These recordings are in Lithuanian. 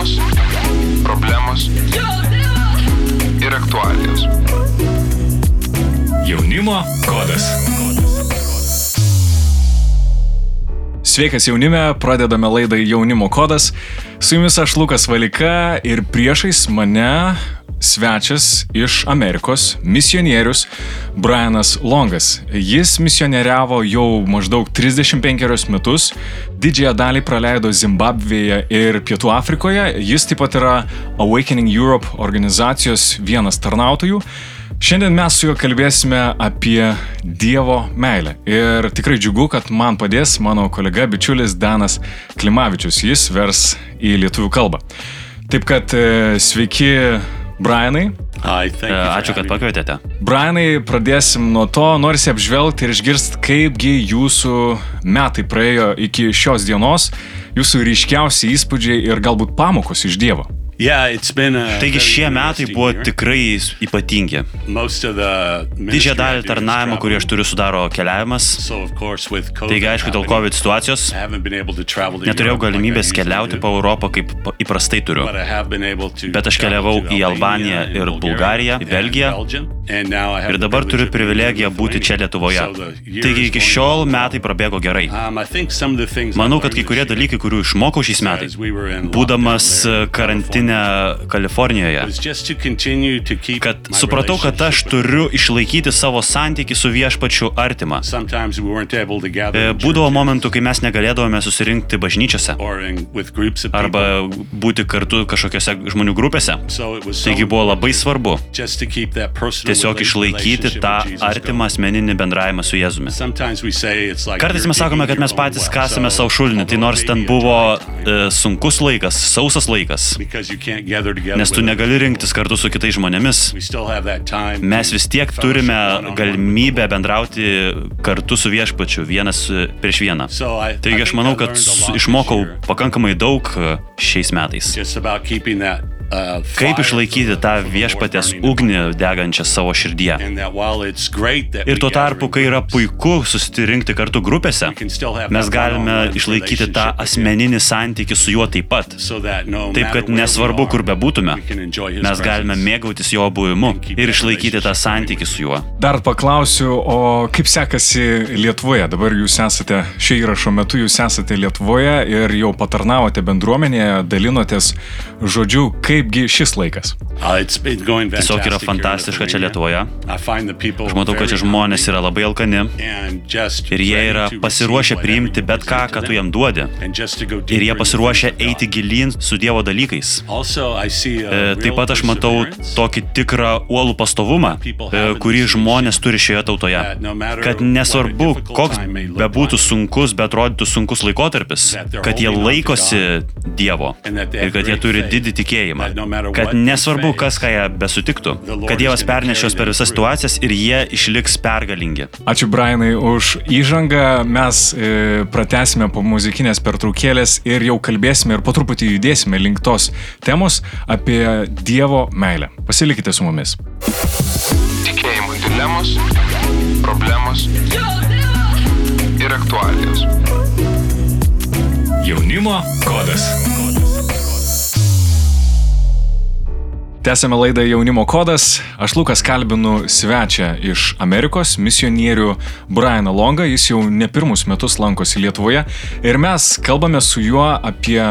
Dilemos, problemos ir aktualijos. Jaunimo kodas. Sveikas jaunime, pradedame laidą Jaunimo kodas. Su jumis aš Lukas Valika ir priešais mane svečias iš Amerikos, misionierius Brianas Longas. Jis misionieriavo jau maždaug 35 metus, didžiąją dalį praleido Zimbabvėje ir Pietų Afrikoje. Jis taip pat yra Awakening Europe organizacijos vienas tarnautojų. Šiandien mes su juo kalbėsime apie Dievo meilę. Ir tikrai džiugu, kad man padės mano kolega bičiulis Danas Klimavičius. Jis vers į lietuvių kalbą. Taip kad e, sveiki, Brianai. Ačiū, kad pakvietėte. Brianai, pradėsim nuo to, norisi apžvelgti ir išgirsti, kaipgi jūsų metai praėjo iki šios dienos, jūsų ryškiausi įspūdžiai ir galbūt pamokos iš Dievo. Yeah, it's been a Taigi šie metai buvo tikrai ypatingi. Didžiąją dalį tarnavimo, kurį aš turiu, sudaro keliavimas. Taigi, aišku, dėl COVID situacijos neturėjau galimybės keliauti po Europą kaip įprastai turiu. Bet aš keliavau į Albaniją ir Bulgariją, į Belgiją. Ir dabar turiu privilegiją būti čia. Lietuvoje. Taigi iki šiol metai prabėgo gerai. Um, Manau, kad kai kurie dalykai, kurių išmokau šiais metais, būdamas lockdown karantinę Kalifornijoje, kad supratau, kad aš turiu išlaikyti savo santyki su viešpačiu artimą. E, Būdavo momentų, kai mes negalėdavome susirinkti bažnyčiose. arba būti kartu kažkokiose žmonių grupėse. Taigi buvo labai svarbu tiesiog išlaikyti tą artimą asmeninį bendravimą su Jėzumi. Kartais mes sakome, kad mes patys kasame savo šulinį, tai nors ten buvo e, sunkus laikas, sausas laikas, nes tu negali rinktis kartu su kitais žmonėmis. Mes vis tiek turime galimybę bendrauti kartu su viešpačiu, vienas prieš vieną. Taigi aš manau, kad išmokau pakankamai daug e, šiais metais. Kaip išlaikyti tą viešpatės ugnį degančią savo širdyje. Ir tuo tarpu, kai yra puiku susirinkti kartu grupėse, mes galime išlaikyti tą asmeninį santykių su juo taip pat. Taip, kad nesvarbu, kur bebūtume, mes galime mėgautis jo buvimu ir išlaikyti tą santykį su juo. Dar paklausiu, o kaip sekasi Lietuvoje? Dabar jūs esate, šio įrašo metu jūs esate Lietuvoje ir jau patarnavote bendruomenėje, dalinotės žodžiu, kaipgi šis laikas. It's been going Tiesiog yra fantastiška čia. Lietuvoje. I find the people Aš matau, kad čia very žmonės yra labai alkani and just ir jie yra pasiruošę priimti bet ką, ką tu jam duodi. Ir deeper jie pasiruošę eiti gilin su Dievo dalykais. Also, I see a E, Taip pat aš matau tokį tikrą uolų pastovumą, e, kurį žmonės turi šioje tautoje. Kad nesvarbu, koks bebūtų sunkus, bet atrodytų sunkus laikotarpis, kad jie laikosi Dievo ir kad jie turi didį tikėjimą. Kad nesvarbu, kas ką jie besutiktų, kad Dievas pernešios per visas situacijas ir jie išliks pergalingi. Ačiū Brianai už įžangą, mes e, pratesime po muzikinės pertraukėlės ir jau kalbėsime ir po truputį judėsime link tos temos apie Dievo meilę. Pasilikite su mumis. Tikėjimo dilemos, problemos ir aktualijos. Jaunimo kodas. Tęsėme laidą Jaunimo kodas. Aš Lukas kalbinu svečią iš Amerikos, misionierių Brianą Longą. Jis jau ne pirmus metus lankosi Lietuvoje. Ir mes kalbame su juo apie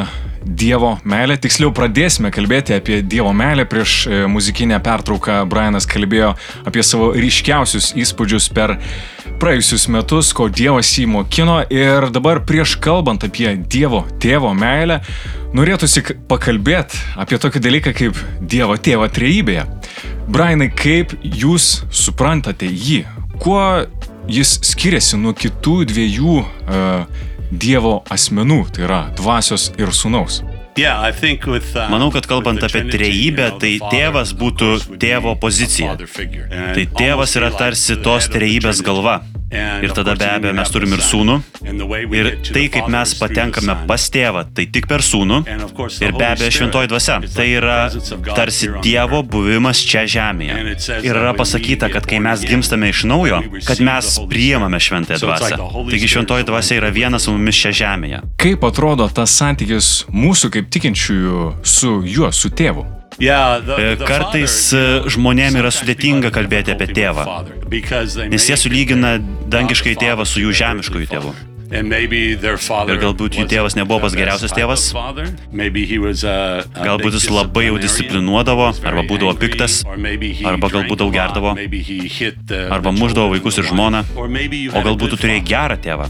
Dievo meilę. Tiksliau pradėsime kalbėti apie Dievo meilę. Prieš e, muzikinę pertrauką Brianas kalbėjo apie savo ryškiausius įspūdžius per praėjusius metus, ko Dievas jį mokino. Ir dabar prieš kalbant apie Dievo tėvo meilę, norėtųsi pakalbėti apie tokį dalyką kaip Dievo tėvo trejybėje. Brianai, kaip jūs suprantate jį? Kuo jis skiriasi nuo kitų dviejų uh, Dievo asmenų, tai yra dvasios ir sunaus? Uh, Manau, kad kalbant apie trejybę, tai tėvas būtų tėvo pozicija. Tai tėvas yra tarsi tos trejybės galva. Ir tada be abejo mes turim ir sūnų. Ir tai, kaip mes patenkame pas tėvą, tai tik per sūnų. Ir be abejo šventoji dvasia. Tai yra tarsi Dievo buvimas čia žemėje. Ir yra pasakyta, kad kai mes gimstame iš naujo, kad mes priimame šventąją dvasią. Taigi šventoji dvasia yra vienas su mumis čia žemėje. Kaip atrodo tas santykis mūsų kaip tikinčiųjų su juo, su tėvu? E, Kartais e, žmonėm yra sudėtinga kalbėti apie tėvą, nes jie sulygina dangiškai tėvą su jų žemiškojų tėvu. Ir galbūt jų tėvas nebuvo pas geriausias tėvas. Galbūt jis labai jau disciplinuodavo, arba būdavo piktas, arba galbūt daug gerdavo, arba muždavo vaikus ir žmoną, o galbūt tu turėjai gerą tėvą.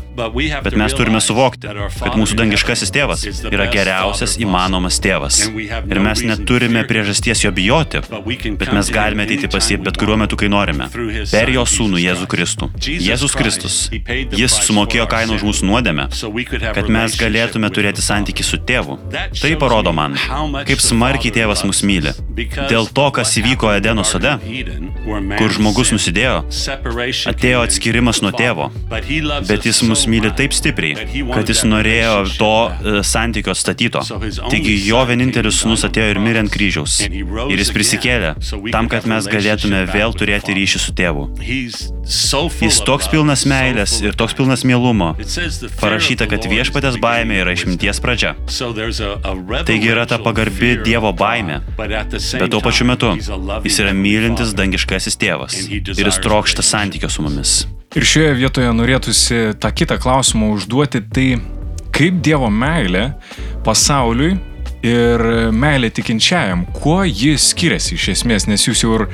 Bet mes turime suvokti, kad mūsų dangiškasis tėvas yra geriausias įmanomas tėvas. Ir mes neturime priežasties jo bijoti, bet mes galime ateiti pas jį bet kuriuo metu, kai norime. Per jo sūnų Jėzų Kristų. Jėzus Kristus. Jis sumokėjo kainą už mūsų nuodėmę, kad mes galėtume turėti santyki su tėvu. Tai parodo man, kaip smarkiai tėvas mus myli. Dėl to, kas įvyko Edeno sode, kur žmogus nusidėjo, atėjo atskirimas nuo tėvo, bet jis mus myli taip stipriai, kad jis norėjo to e, santykio atstatyto. Taigi jo vienintelis sunus atėjo ir mirė ant kryžiaus. Ir jis prisikėlė, tam, kad mes galėtume vėl turėti ryšį su tėvu. Jis toks pilnas meilės ir toks pilnas mielumo. Parašyta, kad viešpatės baimė yra išminties pradžia. Taigi yra ta pagarbi Dievo baimė, bet tuo pačiu metu jis yra mylintis dangiškasis tėvas ir jis trokšta santykio su mumis. Ir šioje vietoje norėtųsi tą kitą klausimą užduoti, tai kaip Dievo meilė pasauliui ir meilė tikinčiajam, kuo ji skiriasi iš esmės, nes jūs jau ir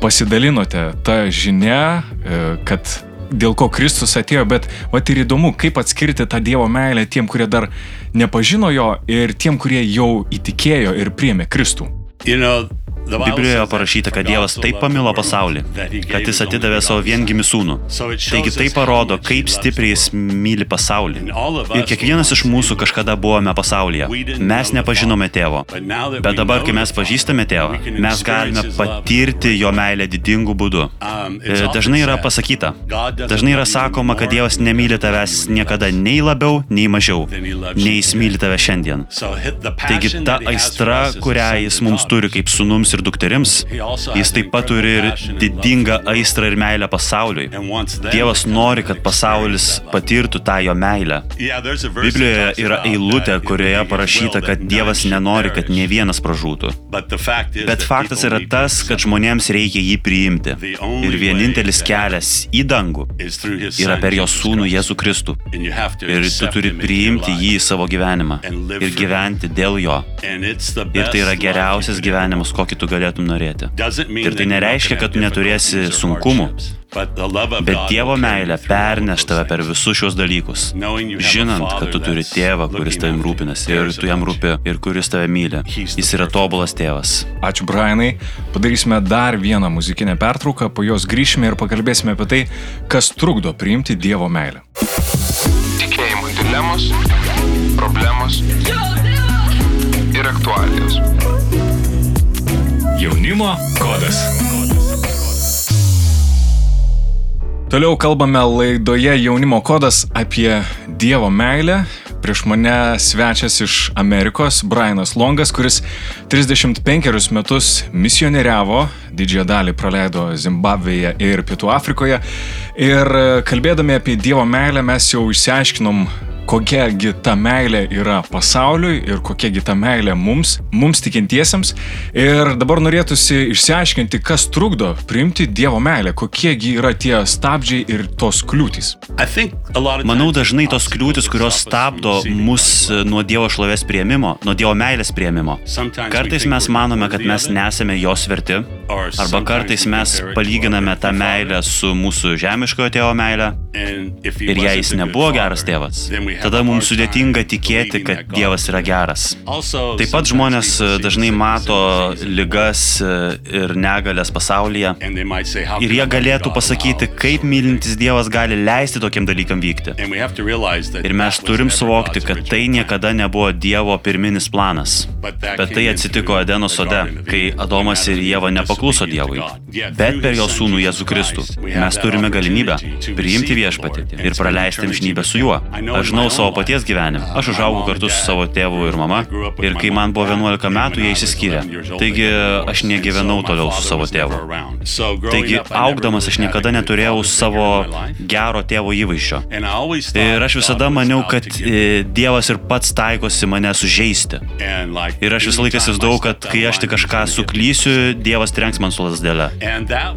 pasidalinote tą žinę, e, kad dėl ko Kristus atėjo, bet vat ir įdomu, kaip atskirti tą Dievo meilę tiem, kurie dar nepažino jo ir tiem, kurie jau įtikėjo ir priėmė Kristų. You know, Biblijoje parašyta, kad Dievas taip pamilo pasaulį, kad jis atidavė savo viengimį sūnų. Taigi tai parodo, kaip stipriai jis myli pasaulį. Ir kiekvienas iš mūsų kažkada buvome pasaulyje. Mes nepažinome tėvo. Bet dabar, kai mes pažįstame tėvą, mes galime patirti jo meilę didingų būdų. E, Dažnai yra pasakyta, dažnai yra sakoma, kad Dievas nemyli tavęs niekada nei labiau, nei mažiau, nei jis myli tave šiandien. Taigi ta aistra, kurią jis mums turi kaip sunums ir dukterims, jis taip pat turi ir didingą aistrą ir meilę pasauliui. Dievas nori, kad pasaulis patirtų tą jo meilę. Biblijoje yra eilutė, kurioje parašyta, kad Dievas nenori, kad ne vienas pražūtų. Bet faktas yra tas, kad žmonėms reikia jį priimti. Ir vienintelis kelias į dangų yra per jo sūnų Jėzų Kristų. Ir tu turi priimti jį į savo gyvenimą ir gyventi dėl jo. Ir tai yra geriausias gyvenimas, kokį tu galėtum norėti. Ir tai nereiškia, kad tu neturėsi sunkumų. Bet Dievo meilė perneš tave per visus šios dalykus. Žinant, kad tu turi tėvą, kuris tavim rūpinasi ir tu jam rūpi ir kuris tave myli. Jis yra tobulas tėvas. Ačiū, Brianai. Padarysime dar vieną muzikinę pertrauką, po jos grįšime ir pakalbėsime apie tai, kas trukdo priimti Dievo meilę. Tikėjimo dilemos, problemos ir aktualijos. Jaunimo kodas. Toliau kalbame laidoje Jaunimo kodas apie Dievo meilę. Prieš mane svečias iš Amerikos, Brianas Longas, kuris 35 metus misionieriavo, didžiąją dalį praleido Zimbabvėje ir Pietų Afrikoje. Ir kalbėdami apie Dievo meilę mes jau išsiaiškinom, kokiagi ta meilė yra pasauliui ir kokiagi ta meilė mums, mums tikintiesiems. Ir dabar norėtųsi išsiaiškinti, kas trukdo priimti Dievo meilę, kokiegi yra tie stabdžiai ir tos kliūtys. Manau, dažnai tos kliūtis, kurios stabdo mus nuo Dievo šlovės prieimimo, nuo Dievo meilės prieimimo. Kartais mes manome, kad mes nesame jos verti, arba kartais mes palyginame tą meilę su mūsų žemiškojo tėvo meilė. Ir jei jis nebuvo geras tėvas, tada mums sudėtinga tikėti, kad Dievas yra geras. Taip pat žmonės e, dažnai mato lygas e, ir negalės pasaulyje ir jie galėtų pasakyti, kaip mylintis Dievas gali leisti tokiam dalykam vykti. Ir mes turim suvokti, kad tai niekada nebuvo Dievo pirminis planas. Bet tai atsitiko Edeno sode, kai Adomas ir Jėva nepakluso Dievui. Bet per jo sūnų Jėzų Kristų mes turime galimybę priimti viešpatį ir praleisti amžinybę su juo. Aš žinau savo paties gyvenimą. Aš užaugau kartu su savo tėvu ir mama ir kai man buvo 11 metų, jie išsiskyrė. Taigi aš negyvenau toliau su savo tėvu. Taigi augdamas aš niekada neturėjau savo gero tėvo įvaizdžio. Ir aš visada maniau, kad e, Dievas ir pats taikosi mane sužeisti. Ir aš visą laiką įsivaizdavau, kad kai aš tik kažką suklysiu, Dievas trenks man su lasdelė.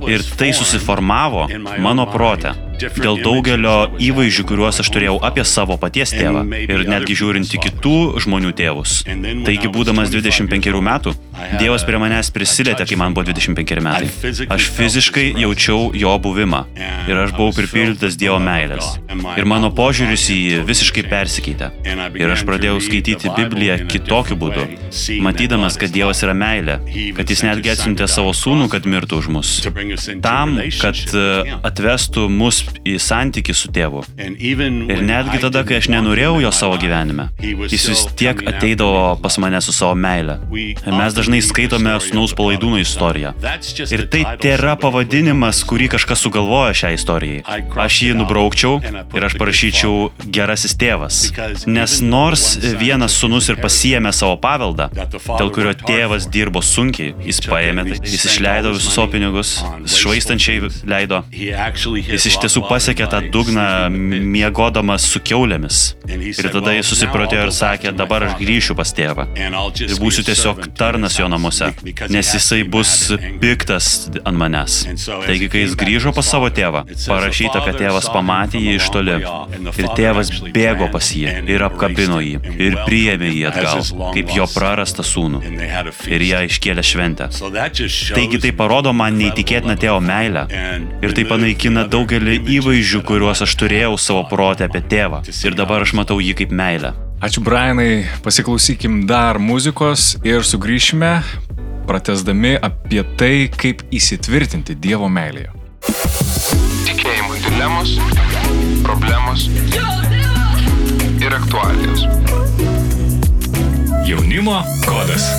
Ir tai susiformavo mano prote dėl daugelio įvaizdžių, kuriuos aš turėjau apie savo paties tėvą ir netgi žiūrint į kitų žmonių tėvus. Taigi, būdamas 25 metų, Dievas prie manęs prisilietė, kai man buvo 25 metai. Aš fiziškai jaučiau jo buvimą ir aš buvau pripildytas Dievo meilės. Ir mano požiūris į jį visiškai persikeitė. Ir aš pradėjau skaityti Bibliją kitokiu būdu, matydamas, kad Dievas yra meilė, kad jis netgi atsiuntė savo sūnų, kad mirtų už mus. Tam, kad e, atvestų mus į santyki su tėvu. Ir netgi tada, kai aš nenorėjau jo savo gyvenime, jis vis tiek ateidavo pas mane su savo meile. Ir mes dažnai skaitome Sūnaus palaidūno istoriją. Ir tai tėra pavadinimas, kurį kažkas sugalvojo šią istorijai. Aš jį nubraukčiau ir aš parašyčiau gerasis tėvas. Nes nors vienas sunus ir pasiemė savo paveldą, dėl kurio tėvas dirbo sunkiai, jis paėmė jis išleido visus savo pinigus, švaistančiai leido. Jis iš tiesų pasiekė tą dugną miegodamas su keulėmis. Ir tada jis susiprotėjo ir sakė, dabar aš grįšiu pas tėvą. Ir būsiu tiesiog tarnas jo namuose, nes jisai bus piktas ant manęs. Taigi, kai jis grįžo pas savo tėvą, parašyta, kad tėvas pamatė jį iš toli. Ir tėvas bėgo pas jį ir apkabino jį ir priėmė jį atgal, kaip jo prarastą sūnų. Ir ją iškėlė šventę. Taigi tai parodo man neįtikėtiną tėvo meilę. Ir tai panaikina daugelį įvaizdžių, kuriuos aš turėjau savo protę apie tėvą. Ir dabar aš matau jį kaip meilę. Ačiū Brianai, pasiklausykim dar muzikos ir sugrįšime, pratesdami apie tai, kaip įsitvirtinti Dievo meilėje. Tikėjimo dilemos, problemos ir aktualijos. Jaunimo kodas.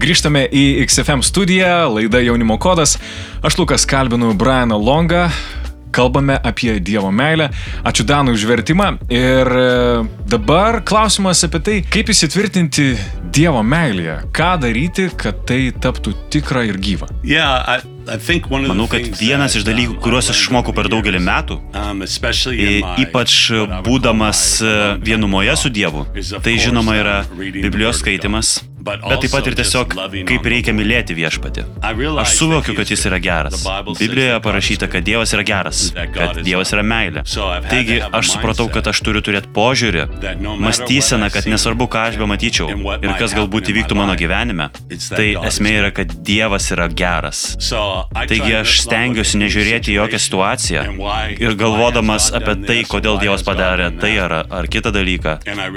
Grįžtame į XFM studiją, laida Jaunimo kodas. Aš Lukas kalbinu Brianą Longą, kalbame apie Dievo meilę. Ačiū Danui už vertimą. Ir e, dabar klausimas apie tai, kaip įsitvirtinti Dievo meilėje. Ką daryti, kad tai taptų tikra ir gyva. Yeah, I, Manau, kad vienas iš dalykų, kuriuos aš išmokau per daugelį metų, ypač būdamas e, vienumoje su Dievu, tai žinoma yra Biblijos skaitimas, bet taip pat ir tiesiog kaip reikia mylėti viešpatį. Aš suvokiu, kad jis yra geras. Biblijoje parašyta, kad Dievas yra geras, kad Dievas yra meilė. Taigi aš supratau, kad aš turiu turėti požiūrį, mąstyseną, kad nesvarbu, ką aš bematyčiau ir kas galbūt įvyktų mano gyvenime, tai esmė yra, kad Dievas yra geras. Taigi aš stengiuosi nežiūrėti jokią situaciją ir galvodamas apie tai, kodėl Dievas padarė tai ar, ar kitą dalyką.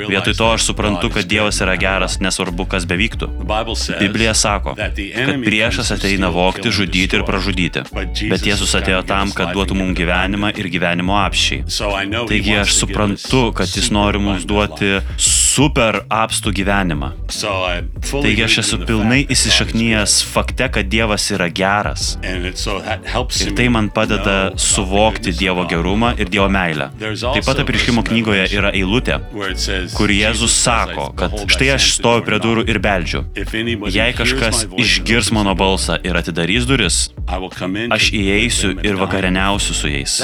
Vietoj to aš suprantu, kad Dievas yra geras, nesvarbu, kas bevyktų. Biblija sako, kad priešas ateina vokti, žudyti ir pražudyti. Bet Jėzus atėjo tam, kad duotų mums gyvenimą ir gyvenimo apšiai. Taigi aš suprantu, kad jis nori mums duoti super apstų gyvenimą. Taigi aš esu pilnai įsišaknyjęs fakte, kad Dievas yra geras. Ir tai man padeda suvokti Dievo gerumą ir Dievo meilę. Taip pat apriškimo knygoje yra eilutė, kur Jėzus sako, kad štai aš stoviu prie durų ir beldžiu. Jei kažkas išgirs mano balsą ir atidarys duris, aš įeisiu ir vakarieniausiu su jais.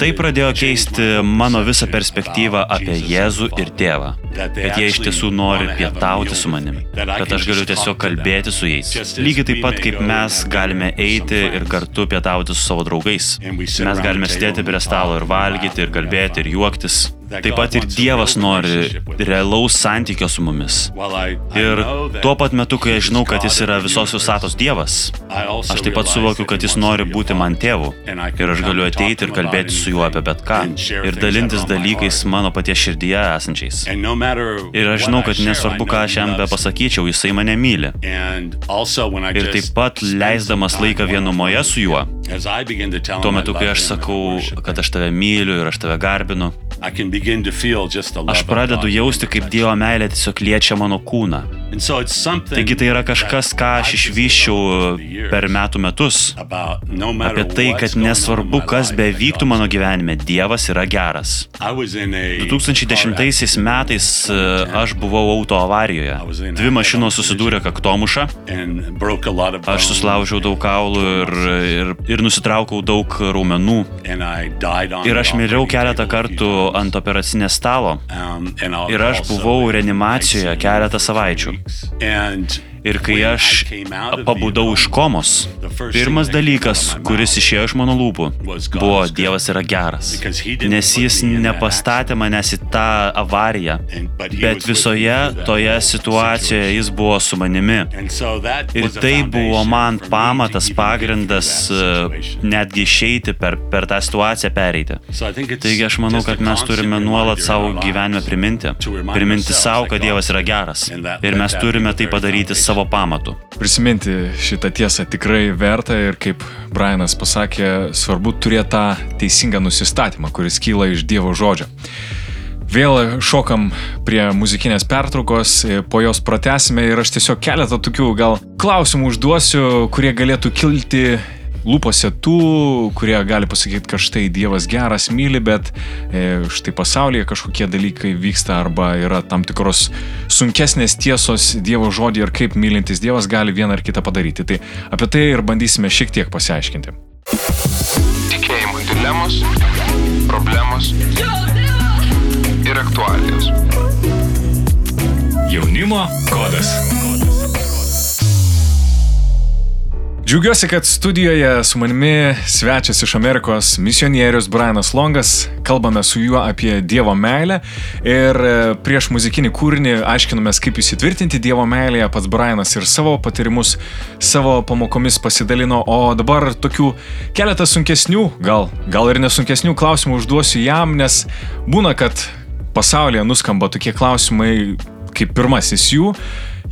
Tai pradėjo keisti mano visą perspektyvą apie Jėzų ir tėvą. Kad jie iš tiesų nori pietauti su manimi. Kad aš galiu tiesiog kalbėti su jais. Lygiai taip pat kaip mes galime eiti ir kartu pietauti su savo draugais. Mes galime sėdėti prie stalo ir valgyti, ir kalbėti, ir juoktis. Taip pat ir Dievas nori realaus santykio su mumis. Ir tuo pat metu, kai aš žinau, kad Jis yra visos visatos Dievas, aš taip pat suvokiu, kad Jis nori būti man tėvu. Ir aš galiu ateiti ir kalbėti su juo apie bet ką. Ir dalintis dalykais mano paties širdyje esančiais. Ir aš žinau, kad nesvarbu, ką aš jam be pasakyčiau, Jisai mane myli. Ir taip pat leisdamas laiką vienumoje su juo, tuo metu, kai aš sakau, kad aš tave myliu ir aš tave garbinu, aš pradedu jausti, kaip Dievo meilė tiesiog liečia mano kūną. Taigi tai yra kažkas, ką aš išvyščiau per metų metus. Apie tai, kad nesvarbu, kas bevyktų mano gyvenime, Dievas yra geras. 2010 metais e, aš buvau auto avarijoje. Dvi mašinos susidūrė kaktomušą. Aš susilaužiau daug kaulų ir, ir, ir nusitraukau daug raumenų. Ir aš miriau keletą kartų ant operacinės stalo. Ir aš buvau reanimacijoje keletą savaičių. Ir kai aš pabudau iš komos, pirmas dalykas, kuris išėjo iš mano lūpų, buvo Dievas yra geras. Nes jis nepastatė manęs į tą avariją, bet visoje toje situacijoje jis buvo su manimi. Ir tai buvo man pamatas, pagrindas netgi išeiti per, per tą situaciją pereiti. Taigi aš manau, kad mes turime nuolat savo gyvenime priminti. Priminti savo, kad Dievas yra geras. Ir mes turime tai padaryti savo savo pamatu. Prisiminti šitą tiesą tikrai verta ir kaip Brianas pasakė, svarbu turėti tą teisingą nusistatymą, kuris kyla iš Dievo žodžio. Vėl šokam prie muzikinės pertraukos, po jos pratesime ir aš tiesiog keletą tokių gal klausimų užduosiu, kurie galėtų kilti lūpose tų, kurie gali pasakyti, kad štai Dievas geras myli, bet e, štai pasaulyje kažkokie dalykai vyksta arba yra tam tikros sunkesnės tiesos Dievo žodį ir kaip mylintis Dievas gali vieną ar kitą padaryti. Tai apie tai ir bandysime šiek tiek pasiaiškinti. Tikėjimo dilemos, problemos ir aktualijos. Jaunimo kodas. Džiaugiuosi, kad studijoje su manimi svečias iš Amerikos misionierius Brianas Longas. Kalbame su juo apie Dievo meilę ir e, prieš muzikinį kūrinį aiškinomės, kaip įsitvirtinti Dievo meilėje. Pats Brianas ir savo patyrimus, savo pamokomis pasidalino, o dabar tokių keletą sunkesnių, gal, gal ir nesunkesnių klausimų užduosiu jam, nes būna, kad pasaulyje nuskamba tokie klausimai kaip pirmasis jų.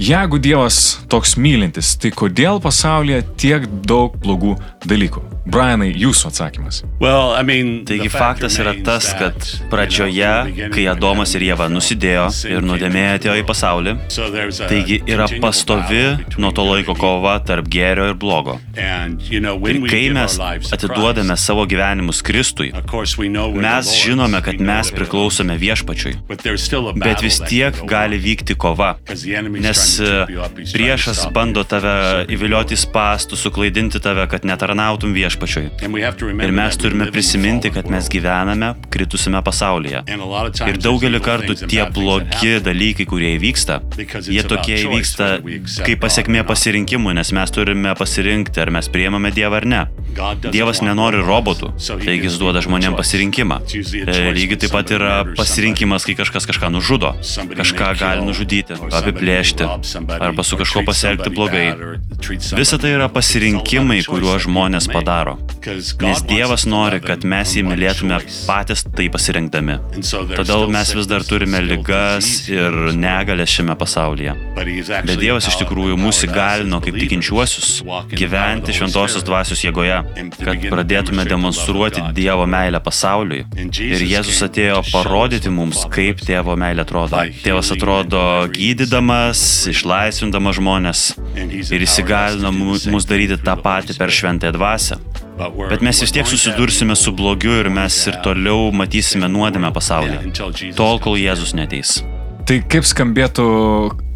Jeigu Dievas toks mylintis, tai kodėl pasaulyje tiek daug blogų dalykų? Brianai, jūsų atsakymas. Well, I mean, Taigi faktas yra tas, kad pradžioje, kai Adomas ir Jėva nusidėjo ir nuodėmė atėjo į pasaulį, taigi yra pastovi nuo to laiko kova tarp gėrio ir blogo. Ir kai mes atiduodame savo gyvenimus Kristui, mes žinome, kad mes priklausome viešpačiui. Bet vis tiek gali vykti kova, nes priešas bando tave įvilioti spastų, suklaidinti tave, kad netarnautum viešpačiui viešpačiui. Ir mes turime prisiminti, kad mes gyvename kritusime pasaulyje. Ir daugelį kartų tie blogi dalykai, kurie įvyksta, jie tokie įvyksta kaip pasiekmė pasirinkimų, nes mes turime pasirinkti, ar mes priemame Dievą ar ne. Dievas nenori robotų, taigi jis duoda žmonėms pasirinkimą. E, lygiai taip pat yra pasirinkimas, kai kažkas kažką nužudo, kažką gali nužudyti, apiplėšti, arba su kažkuo pasielgti blogai. Visa tai yra pasirinkimai, kuriuos žmonės padaro. Nes Dievas nori, kad mes jį mylėtume patys tai pasirinkdami. Todėl mes vis dar turime ligas ir negalės šiame pasaulyje. Bet Dievas iš tikrųjų mūsų įgalino kaip tikinčiuosius gyventi šventosios dvasios jėgoje kad pradėtume demonstruoti Dievo meilę pasauliui. Ir Jėzus atėjo parodyti mums, kaip Tėvo meilė atrodo. Tėvas atrodo gydydamas, išlaisvindamas žmonės ir įsigalina mus daryti tą patį per šventąją dvasę. Bet mes vis tiek susidursime su blogiu ir mes ir toliau matysime nuodėmę pasaulyje, tol kol Jėzus neteis. Tai kaip skambėtų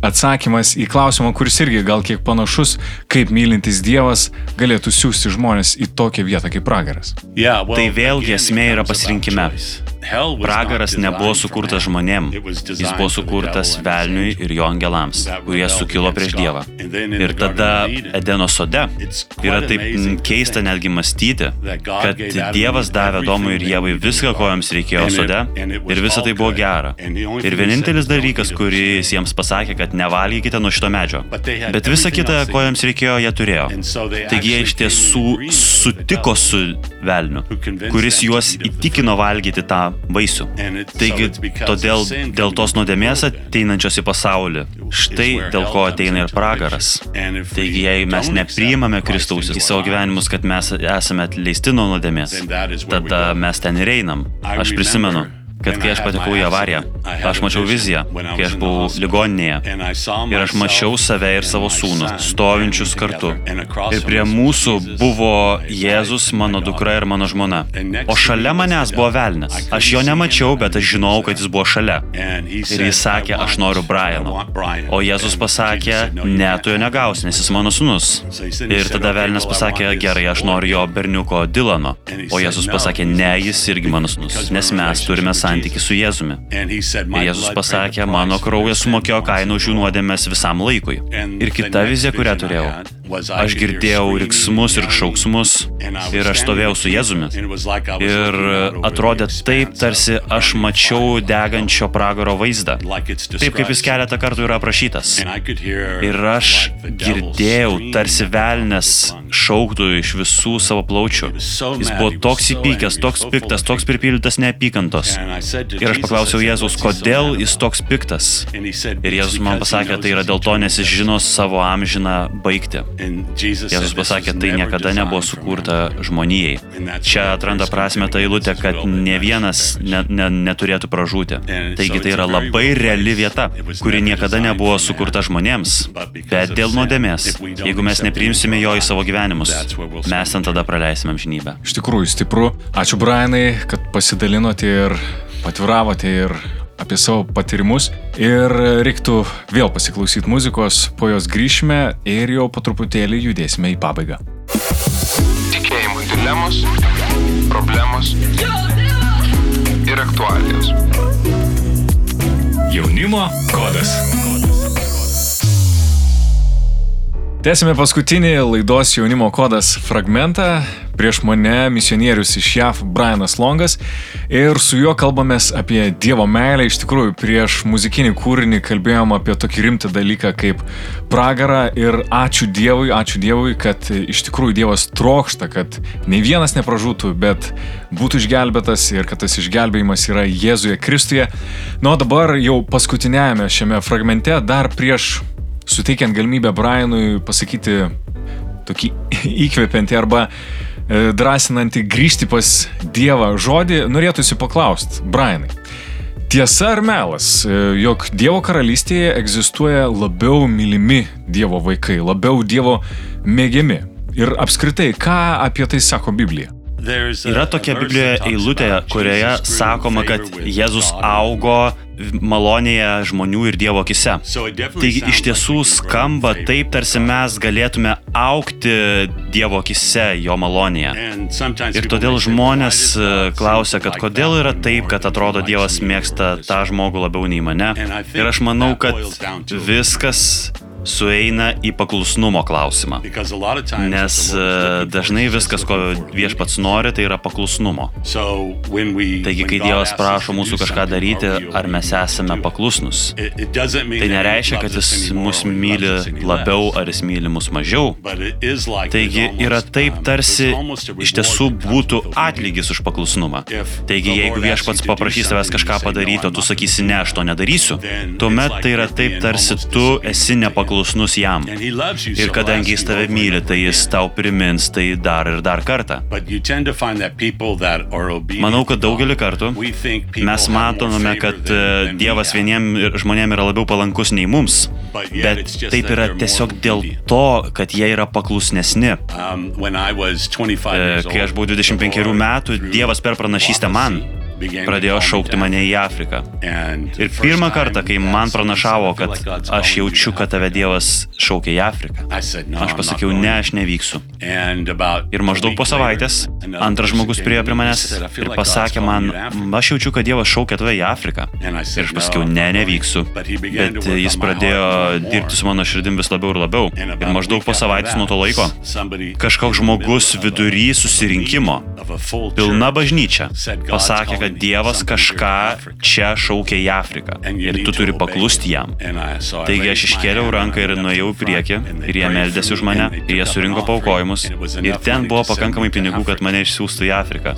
atsakymas į klausimą, kuris irgi gal kiek panašus, kaip mylintis Dievas galėtų siūsti žmonės į tokią vietą kaip pragaras? Tai vėlgi esmė yra pasirinkime. Pragaras nebuvo sukurtas žmonėm, jis buvo sukurtas velniui ir jo angelams, kurie sukilo prieš Dievą. Ir tada Edeno sode yra taip keista netgi mąstyti, kad Dievas davė Domui ir Jėvai viską, ko jiems reikėjo sode, ir visa tai buvo gera. Ir vienintelis dalykas, kuris jiems pasakė, kad nevalgykite nuo šito medžio. Bet visa kita, ko jiems reikėjo, jie turėjo. Taigi jie iš tiesų sutiko su velniu, kuris juos įtikino valgyti tą vaisių. Taigi, todėl dėl tos nuodėmės ateinančios į pasaulį, štai dėl ko ateina ir pragaras. Taigi, jei mes nepriimame Kristaus į savo gyvenimus, kad mes esame atleisti nuo nuodėmės, tada mes ten ir einam. Aš prisimenu, kad kai aš patekau į avariją, aš mačiau viziją, kai aš buvau ligoninėje. Ir aš mačiau save ir savo sūnų, stovinčius kartu. Ir prie mūsų buvo Jėzus, mano dukra ir mano žmona. O šalia manęs buvo velnas. Aš jo nemačiau, bet aš žinojau, kad jis buvo šalia. Ir jis sakė, aš noriu Briano. O Jėzus pasakė, ne, tu jo negausi, nes jis mano sūnus. Ir tada velnas pasakė, gerai, aš noriu jo berniuko Dilano. O Jėzus pasakė, ne, jis irgi mano sūnus, nes mes turime santykį santykį su Jėzumi. Ir Jėzus pasakė, mano kraujas sumokėjo kainą už jų nuodėmės visam laikui. Ir kita vizija, kurią turėjau. Aš girdėjau riksmus ir šauksmus ir aš stovėjau su Jėzumi. Ir atrodė taip, tarsi aš mačiau degančio pragaro vaizdą. Taip kaip jis keletą kartų yra aprašytas. Ir aš girdėjau, tarsi velnės šauktų iš visų savo plaučių. Jis buvo toks įpykęs, toks piktas, toks pripildytas neapykantos. Ir aš paklausiau Jėzus, kodėl jis toks piktas. Ir Jėzus man pasakė, tai yra dėl to, nes jis žino savo amžiną baigti. Jėzus pasakė, tai niekada nebuvo sukurta žmonijai. Čia atranda prasme ta eilutė, kad ne vienas ne, ne, neturėtų pražūti. Taigi tai yra labai reali vieta, kuri niekada nebuvo sukurta žmonėms. Bet dėl nuodėmės, jeigu mes nepriimsime jo į savo gyvenimus, mes ten tada praleisime amžinybę. Iš tikrųjų, stipru. Ačiū Brianai, kad pasidalinote ir atviravote ir apie savo patyrimus. Ir reiktų vėl pasiklausyti muzikos, po jos grįšime ir jau po truputėlį judėsime į pabaigą. Tikėjimo dilemos, problemos ir aktualijos. Jaunimo kodas. Tęsime paskutinį laidos jaunimo kodas fragmentą. Prieš mane misionierius iš JAV Brianas Longas ir su juo kalbamės apie Dievo meilę. Iš tikrųjų, prieš muzikinį kūrinį kalbėjom apie tokį rimtą dalyką kaip pragarą ir ačiū Dievui, ačiū Dievui, kad iš tikrųjų Dievas trokšta, kad nei vienas nepražūtų, bet būtų išgelbėtas ir kad tas išgelbėjimas yra Jėzuje Kristuje. Na, o dabar jau paskutinėjame šiame fragmente, dar prieš suteikiant galimybę Brianui pasakyti tokį įkvepiantį arba drąsinantį grįžti pas Dievą žodį, norėtųsi paklausti, Brianai. Tiesa ar melas, e, jog Dievo karalystėje egzistuoja labiau mylimi Dievo vaikai, labiau Dievo mėgiami? Ir apskritai, ką apie tai sako Biblija? Yra tokia Biblijoje eilutė, kurioje sakoma, kad Jėzus augo malonėje žmonių ir Dievo akise. Taigi iš tiesų skamba taip, tarsi mes galėtume aukti Dievo akise, jo malonėje. Ir todėl žmonės e, klausia, kad kodėl yra taip, kad atrodo Dievas mėgsta tą žmogų labiau nei mane. Ir aš manau, kad viskas sueina į paklusnumo klausimą. Nes e, dažnai viskas, ko viešpats nori, tai yra paklusnumo. Taigi, kai Dievas prašo mūsų kažką daryti, ar mes esame paklusnus, tai nereiškia, kad jis mus myli labiau ar jis myli mus mažiau. Taigi yra taip tarsi iš tiesų būtų atlygis už paklusnumą. Taigi, jeigu viešpats paprašys tavęs kažką padaryti, o tu sakysi ne, aš to nedarysiu, tuomet tai yra taip tarsi tu esi nepaklusnus jam. Ir kadangi jis tave myli, tai jis tau primins tai dar ir dar kartą. Manau, kad daugelį kartų mes matome, kad e, Dievas vieniem žmonėm yra labiau palankus nei mums, bet taip yra tiesiog dėl to, kad jie yra paklusnesni. Um, E, Kai aš buvau 25 metų, Dievas per pranašystę man pradėjo šaukti mane į Afriką. Ir pirmą kartą, kai man pranašavo, kad aš jaučiu, kad tave Dievas šaukia į Afriką, aš pasakiau, ne, aš nevyksiu. Ir maždaug po savaitės antras žmogus priejo prie manęs ir pasakė man, aš jaučiu, kad Dievas šaukia tave į Afriką. Ir aš pasakiau, ne, nevyksiu. Bet jis pradėjo dirbti su mano širdim vis labiau ir labiau. Ir maždaug po savaitės nuo to laiko kažkoks žmogus vidury susirinkimo, pilna bažnyčia, pasakė, kad Dievas kažką čia šaukia į Afriką ir tu turi paklusti jam. Taigi aš iškėliau ranką ir nuėjau į priekį ir jie meldėsi už mane ir jie surinko paukojimus ir ten buvo pakankamai pinigų, kad mane išsiųstų į Afriką.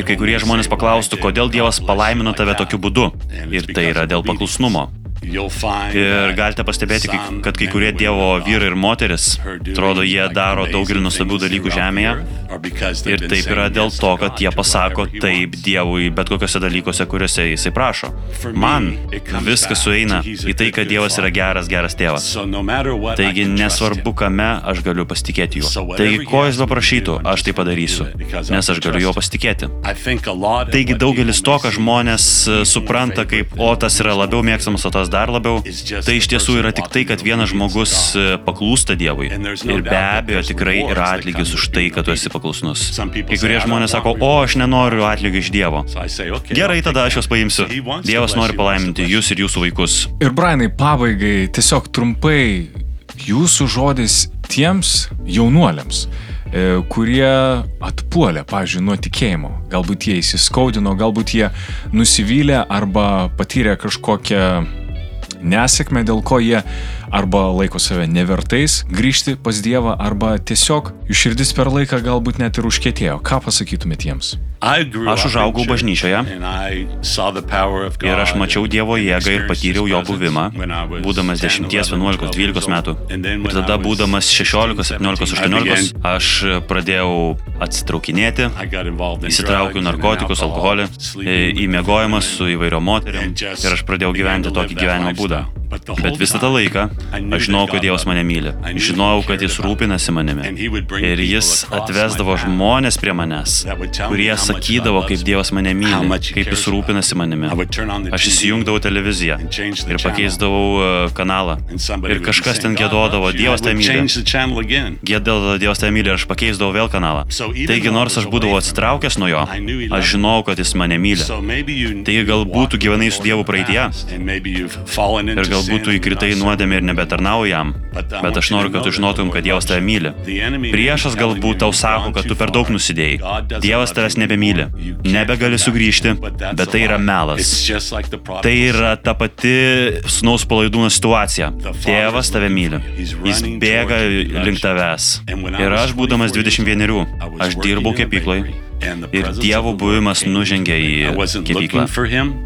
Ir kai kurie žmonės paklaustų, kodėl Dievas palaimino tave tokiu būdu. Ir tai yra dėl paklusnumo. Ir galite pastebėti, kad kai kurie Dievo vyrai ir moteris, atrodo, jie daro daugelį nuostabių dalykų žemėje. Ir taip yra dėl to, kad jie pasako taip Dievui bet kokiuose dalykuose, kuriuose jisai prašo. Man viskas sueina į tai, kad Dievas yra geras, geras tėvas. Taigi nesvarbu, kame aš galiu pasitikėti juo. Taigi, ko jis beprašytų, aš tai padarysiu, nes aš galiu juo pasitikėti. Taigi daugelis to, ką žmonės supranta kaip, o tas yra labiau mėgstamas, o tas dar labiau, tai iš tiesų yra tik tai, kad vienas žmogus e, paklūsta Dievui. Ir be abejo tikrai yra atlygis už tai, kad tu esi paklusnus. Kai kurie žmonės sako, o aš nenoriu atlygio iš Dievo. Gerai, tada aš juos paimsiu. Dievas nori palaiminti jūs ir jūsų vaikus. Ir Brainai, pabaigai tiesiog trumpai jūsų žodis tiems jaunuoliams e, kurie atpuolė, pavyzdžiui, nuo tikėjimo. Galbūt jie įsiskaudino, galbūt jie nusivylė arba patyrė kažkokią nesėkmę, dėl ko jie arba laiko save nevertais grįžti pas Dievą, arba tiesiog jų širdis per laiką galbūt net ir užkėtėjo. Ką pasakytumėt jiems? Aš užaugau bažnyčioje ir aš mačiau Dievo jėgą ir patyriau jo buvimą, būdamas 10, 11, 12 metų. Ir tada, būdamas 16, 17, 18, aš pradėjau atsitraukinėti, įsitraukiau narkotikus, alkoholį, į miegojimą su įvairiom moteriam ir aš pradėjau gyventi tokį gyvenimo būdą. Bet visą tą laiką aš žinojau, kad Dievas mane myli. Žinojau, kad Jis rūpinasi manimi. Ir Jis atvesdavo žmonės prie manęs, kurie sakydavo, kaip Dievas mane myli, kaip Jis rūpinasi manimi. Aš įsijungdavau televiziją ir pakeisdavau e, kanalą. Ir kažkas ten gėdodavo, Dievas te myli. Gėdodavo, Dievas te myli aš pakeisdavau vėl kanalą. Taigi, nors aš būdavau atsitraukęs nuo jo, aš žinojau, kad Jis mane myli. Taigi, galbūt tu gyvenai su Dievu praeitie. Ir gal galbūt tu įkritai nuodėmė ir nebetarnauji jam, bet aš noriu, kad tu žinotum, kad Dievas tave myli. Priešas galbūt tau sako, kad tu per daug nusidėjai. Dievas tavęs nebemyli, nebegali sugrįžti, bet tai yra melas. Tai yra ta pati sunaus palaidūno situacija. Tėvas tave myli, jis bėga link tavęs. Ir aš, būdamas 21, aš dirbau kepykloje Ir Dievo buvimas nužengė į kepyklą.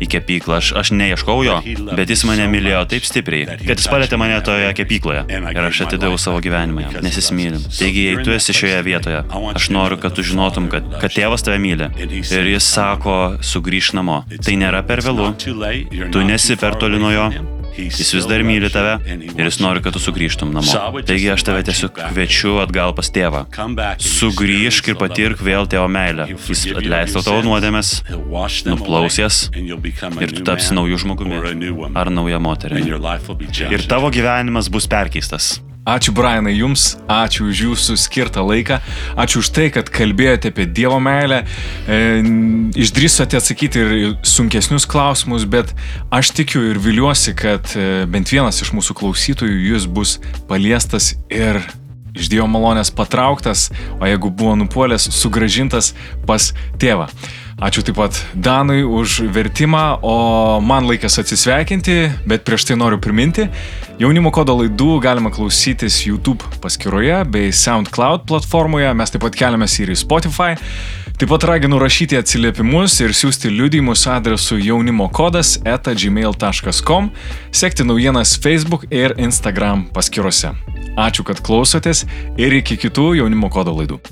Į kepyklą. Aš, aš neieškau jo, bet jis mane mylėjo taip stipriai, kad jis palėtė mane toje kepykloje. Ir aš atidaviau savo gyvenimą nes jis myli. Taigi, jei tu esi šioje vietoje, aš noriu, kad tu žinotum, kad, kad tėvas tave myli. Ir jis sako, sugrįž namo. Tai nėra per vėlų. Tu nesi per toli nuo jo. Jis vis dar myli tave ir jis nori, kad tu sugrįžtum namo. Taigi aš tave tiesiog kviečiu atgal pas tėvą. Sugrįžk ir patirk vėl tėvo meilę. Jis atleis tavo nuodėmės, nuplausės ir tu tapsi naujų žmogumi ar nauja moterimi. Ir tavo gyvenimas bus perkeistas. Ačiū Brianai Jums, ačiū už Jūsų skirtą laiką, ačiū už tai, kad kalbėjote apie Dievo meilę, e, išdrįsote atsakyti ir sunkesnius klausimus, bet aš tikiu ir viliuosi, kad e, bent vienas iš mūsų klausytojų Jūs bus paliestas ir iš Dievo malonės patrauktas, o jeigu buvo nupuolęs, sugražintas pas tėvą. Ačiū taip pat Danui už vertimą, o man laikas atsisveikinti, bet prieš tai noriu priminti, jaunimo kodo laidų galima klausytis YouTube paskyroje bei SoundCloud platformoje, mes taip pat keliamės ir į Spotify. Taip pat raginu rašyti atsiliepimus ir siūsti liudijimus adresu jaunimo kodas etagmail.com, sekti naujienas Facebook ir Instagram paskyrose. Ačiū, kad klausotės ir iki kitų jaunimo kodo laidų.